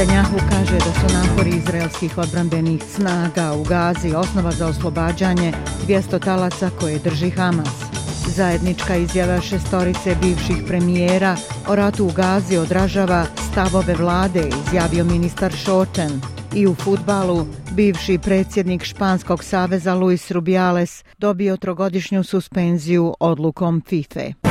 Netanjahu kaže da su napori izraelskih odbranbenih snaga u Gazi osnova za oslobađanje 200 talaca koje drži Hamas. Zajednička izjava šestorice bivših premijera o ratu u Gazi odražava stavove vlade, izjavio ministar Šočen. I u futbalu, bivši predsjednik Španskog saveza Luis Rubiales dobio trogodišnju suspenziju odlukom FIFA.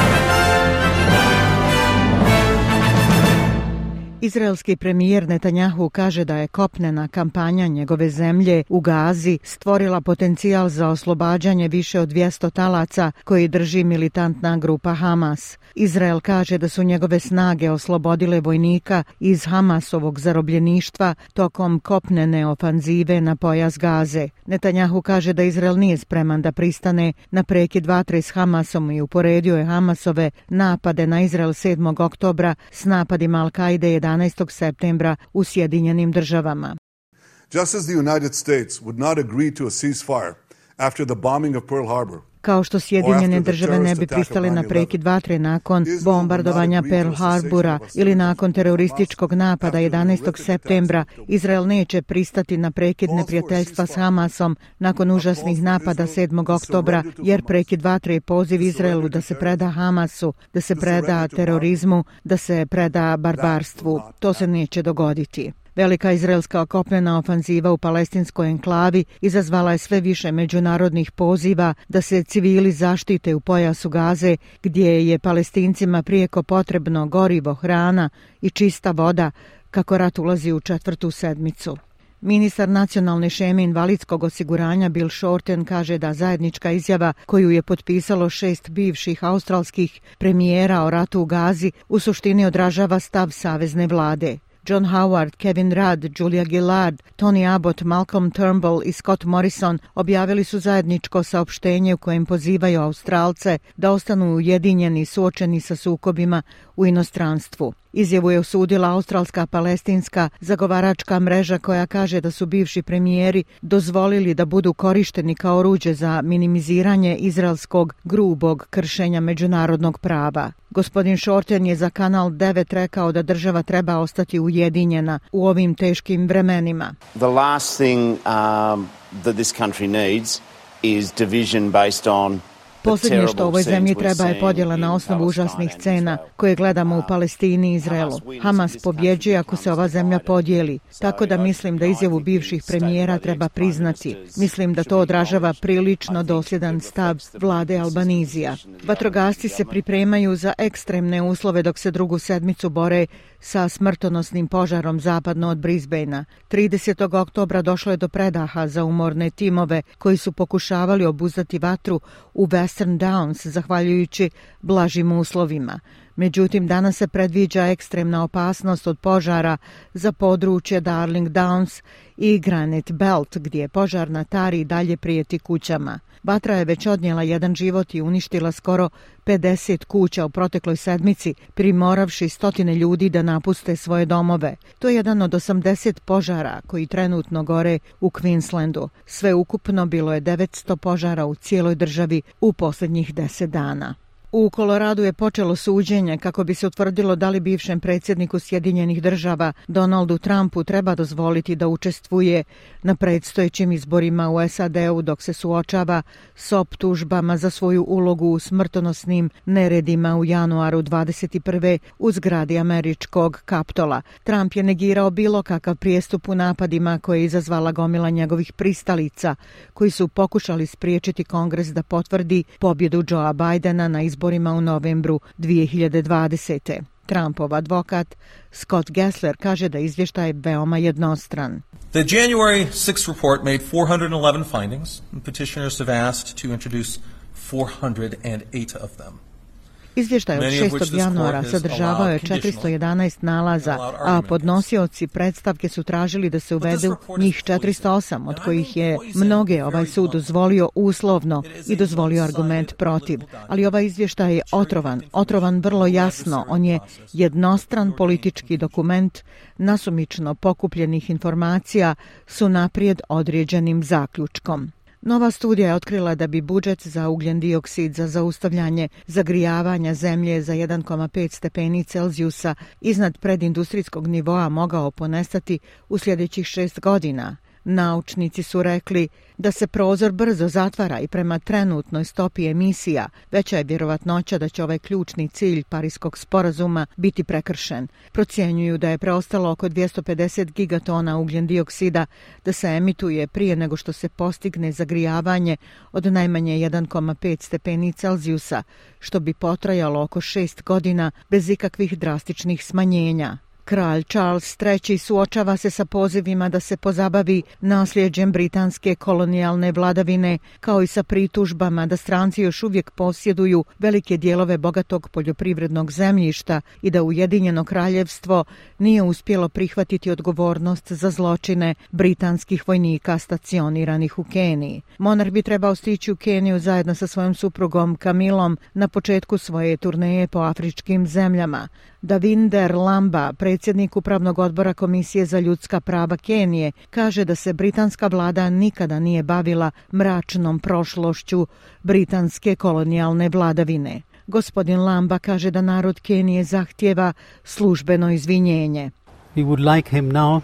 Izraelski premijer Netanjahu kaže da je kopnena kampanja njegove zemlje u Gazi stvorila potencijal za oslobađanje više od 200 talaca koji drži militantna grupa Hamas. Izrael kaže da su njegove snage oslobodile vojnika iz Hamasovog zarobljeništva tokom kopnene ofanzive na pojas Gaze. Netanjahu kaže da Izrael nije spreman da pristane na prekid vatre s Hamasom i uporedio je Hamasove napade na Izrael 7. oktobra s napadima Al-Qaide 11. septembra u Sjedinjenim državama. Just as the United States would not agree to a ceasefire after the bombing of Pearl Harbor, Kao što Sjedinjene države ne bi pristale na prekid vatre nakon bombardovanja Pearl Harbora ili nakon terorističkog napada 11. septembra, Izrael neće pristati na prekid neprijateljstva s Hamasom nakon užasnih napada 7. oktobra, jer prekid vatre je poziv Izraelu da se preda Hamasu, da se preda terorizmu, da se preda barbarstvu. To se neće dogoditi. Velika izraelska kopnena ofanziva u palestinskoj enklavi izazvala je sve više međunarodnih poziva da se civili zaštite u pojasu Gaze, gdje je palestincima prijeko potrebno gorivo, hrana i čista voda, kako rat ulazi u četvrtu sedmicu. Ministar nacionalne šeme invalidskog osiguranja Bill Shorten kaže da zajednička izjava koju je potpisalo šest bivših australskih premijera o ratu u Gazi u suštini odražava stav savezne vlade. John Howard, Kevin Rudd, Julia Gillard, Tony Abbott, Malcolm Turnbull i Scott Morrison objavili su zajedničko saopštenje u kojem pozivaju Australce da ostanu ujedinjeni suočeni sa sukobima u inostranstvu. Izjavu je osudila australska palestinska zagovaračka mreža koja kaže da su bivši premijeri dozvolili da budu korišteni kao oruđe za minimiziranje izraelskog grubog kršenja međunarodnog prava. Gospodin Shorten je za Kanal 9 rekao da država treba ostati ujedinjena u ovim teškim vremenima. The last thing um, that this country needs is division based on Posljednje što ovoj zemlji treba je podjela na osnovu užasnih scena koje gledamo u Palestini i Izraelu. Hamas pobjeđuje ako se ova zemlja podijeli, tako da mislim da izjavu bivših premijera treba priznati. Mislim da to odražava prilično dosljedan stav vlade Albanizija. Vatrogasci se pripremaju za ekstremne uslove dok se drugu sedmicu bore sa smrtonosnim požarom zapadno od Brisbanea. 30. oktobra došlo je do predaha za umorne timove koji su pokušavali obuzati vatru u Western Downs zahvaljujući blažim uslovima. Međutim, danas se predviđa ekstremna opasnost od požara za područje Darling Downs i Granite Belt, gdje požar na tari dalje prijeti kućama. Vatra je već odnijela jedan život i uništila skoro 50 kuća u protekloj sedmici, primoravši stotine ljudi da napuste svoje domove. To je jedan od 80 požara koji trenutno gore u Queenslandu. Sve ukupno bilo je 900 požara u cijeloj državi u posljednjih 10 dana. U Koloradu je počelo suđenje kako bi se utvrdilo da li bivšem predsjedniku Sjedinjenih država Donaldu Trumpu treba dozvoliti da učestvuje na predstojećim izborima u SAD-u dok se suočava s optužbama za svoju ulogu u smrtonosnim neredima u januaru 21. u zgradi američkog kaptola. Trump je negirao bilo kakav prijestup u napadima koje je izazvala gomila njegovih pristalica koji su pokušali spriječiti kongres da potvrdi pobjedu Joea Bidena na izborima izborima u novembru 2020. Trumpov advokat Scott Gessler kaže da izvještaj je veoma jednostran. The January 6 report made 411 findings petitioners have asked to introduce 408 of them. Izvještaj od 6. januara sadržavao je 411 nalaza, a podnosioci predstavke su tražili da se uvedu njih 408, od kojih je mnoge ovaj sud dozvolio uslovno i dozvolio argument protiv. Ali ovaj izvještaj je otrovan, otrovan vrlo jasno. On je jednostran politički dokument nasumično pokupljenih informacija su naprijed određenim zaključkom. Nova studija je otkrila da bi budžet za ugljen dioksid za zaustavljanje zagrijavanja zemlje za 1,5 stepeni Celzijusa iznad predindustrijskog nivoa mogao ponestati u sljedećih šest godina – Naučnici su rekli da se prozor brzo zatvara i prema trenutnoj stopi emisija veća je vjerovatnoća da će ovaj ključni cilj Parijskog sporazuma biti prekršen. Procjenjuju da je preostalo oko 250 gigatona ugljen dioksida da se emituje prije nego što se postigne zagrijavanje od najmanje 1,5 stepeni Celzijusa, što bi potrajalo oko šest godina bez ikakvih drastičnih smanjenja. Kralj Charles III suočava se sa pozivima da se pozabavi nasljeđem britanske kolonijalne vladavine, kao i sa pritužbama da stranci još uvijek posjeduju velike dijelove bogatog poljoprivrednog zemljišta i da Ujedinjeno kraljevstvo nije uspjelo prihvatiti odgovornost za zločine britanskih vojnika stacioniranih u Keniji. Monarh bi trebao stići u Keniju zajedno sa svojom suprugom Kamilom na početku svoje turneje po afričkim zemljama. Davinder Lamba, predsjednik upravnog odbora Komisije za ljudska prava Kenije, kaže da se britanska vlada nikada nije bavila mračnom prošlošću britanske kolonijalne vladavine. Gospodin Lamba kaže da narod Kenije zahtjeva službeno izvinjenje. We would like him now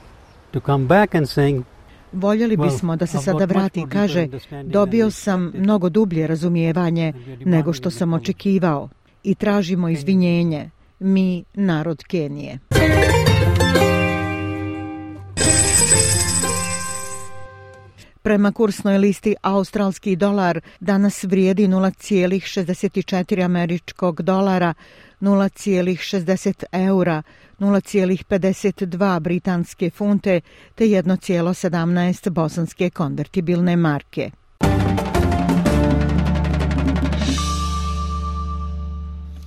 to come back and saying Voljeli bismo da se sada vrati, kaže, dobio sam mnogo dublje razumijevanje nego što sam očekivao. I tražimo izvinjenje mi narod Kenije. Prema kursnoj listi australski dolar danas vrijedi 0,64 američkog dolara, 0,60 eura, 0,52 britanske funte te 1,17 bosanske konvertibilne marke.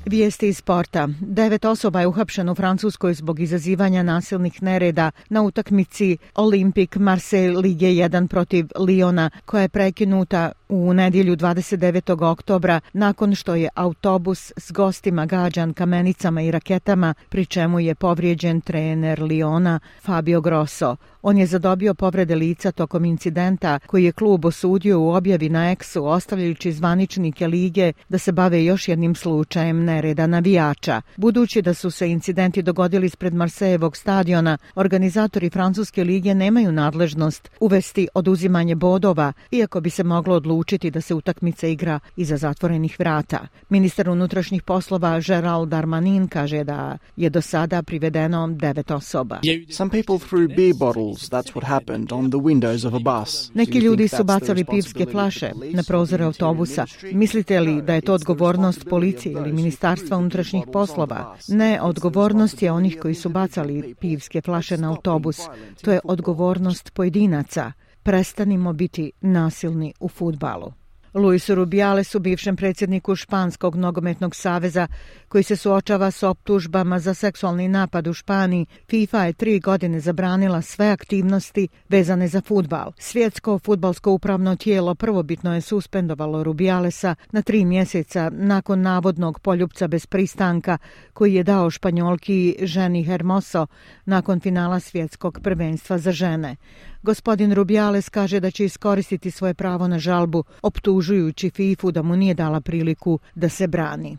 Vijesti iz sporta. Devet osoba je uhapšeno u Francuskoj zbog izazivanja nasilnih nereda na utakmici Olimpik Marseille Lige 1 protiv Liona, koja je prekinuta u nedjelju 29. oktobra nakon što je autobus s gostima gađan kamenicama i raketama, pri čemu je povrijeđen trener Liona Fabio Grosso. On je zadobio povrede lica tokom incidenta koji je klub osudio u objavi na eksu ostavljajući zvaničnike lige da se bave još jednim slučajem nereda navijača. Budući da su se incidenti dogodili ispred Marsejevog stadiona, organizatori Francuske lige nemaju nadležnost uvesti oduzimanje bodova, iako bi se moglo odlučiti da se utakmica igra iza zatvorenih vrata. Ministar unutrašnjih poslova Gerald Darmanin kaže da je do sada privedeno devet osoba. Some people threw beer bottles That's what happened on the windows of a bus. Neki ljudi su bacali pivske flaše na prozore autobusa. Mislite li da je to odgovornost policije ili ministarstva unutrašnjih poslova? Ne, odgovornost je onih koji su bacali pivske flaše na autobus. To je odgovornost pojedinaca. Prestanimo biti nasilni u futbalu. Luis Rubiales u bivšem predsjedniku Španskog nogometnog saveza koji se suočava s optužbama za seksualni napad u Španiji, FIFA je tri godine zabranila sve aktivnosti vezane za futbal. Svjetsko futbalsko upravno tijelo prvobitno je suspendovalo Rubialesa na tri mjeseca nakon navodnog poljupca bez pristanka koji je dao španjolki ženi Hermoso nakon finala svjetskog prvenstva za žene. Gospodin Rubiales kaže da će iskoristiti svoje pravo na žalbu, optužujući FIFU da mu nije dala priliku da se brani.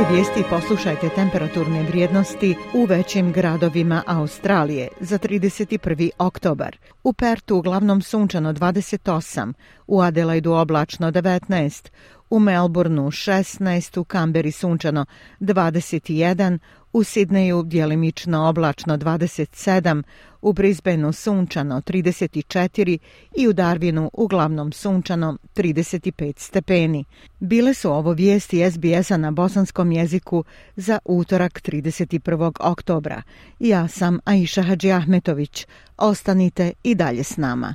Kraj vijesti poslušajte temperaturne vrijednosti u većim gradovima Australije za 31. oktobar. U Pertu uglavnom sunčano 28, u Adelaidu oblačno 19, u Melbourneu 16, u Kamberi sunčano 21, u Sidneju djelimično oblačno 27, u Brisbaneu sunčano 34 i u Darwinu uglavnom sunčano 35 stepeni. Bile su ovo vijesti SBS-a na bosanskom jeziku za utorak 31. oktobra. Ja sam Aisha Hadži Ahmetović. Ostanite i dalje s nama.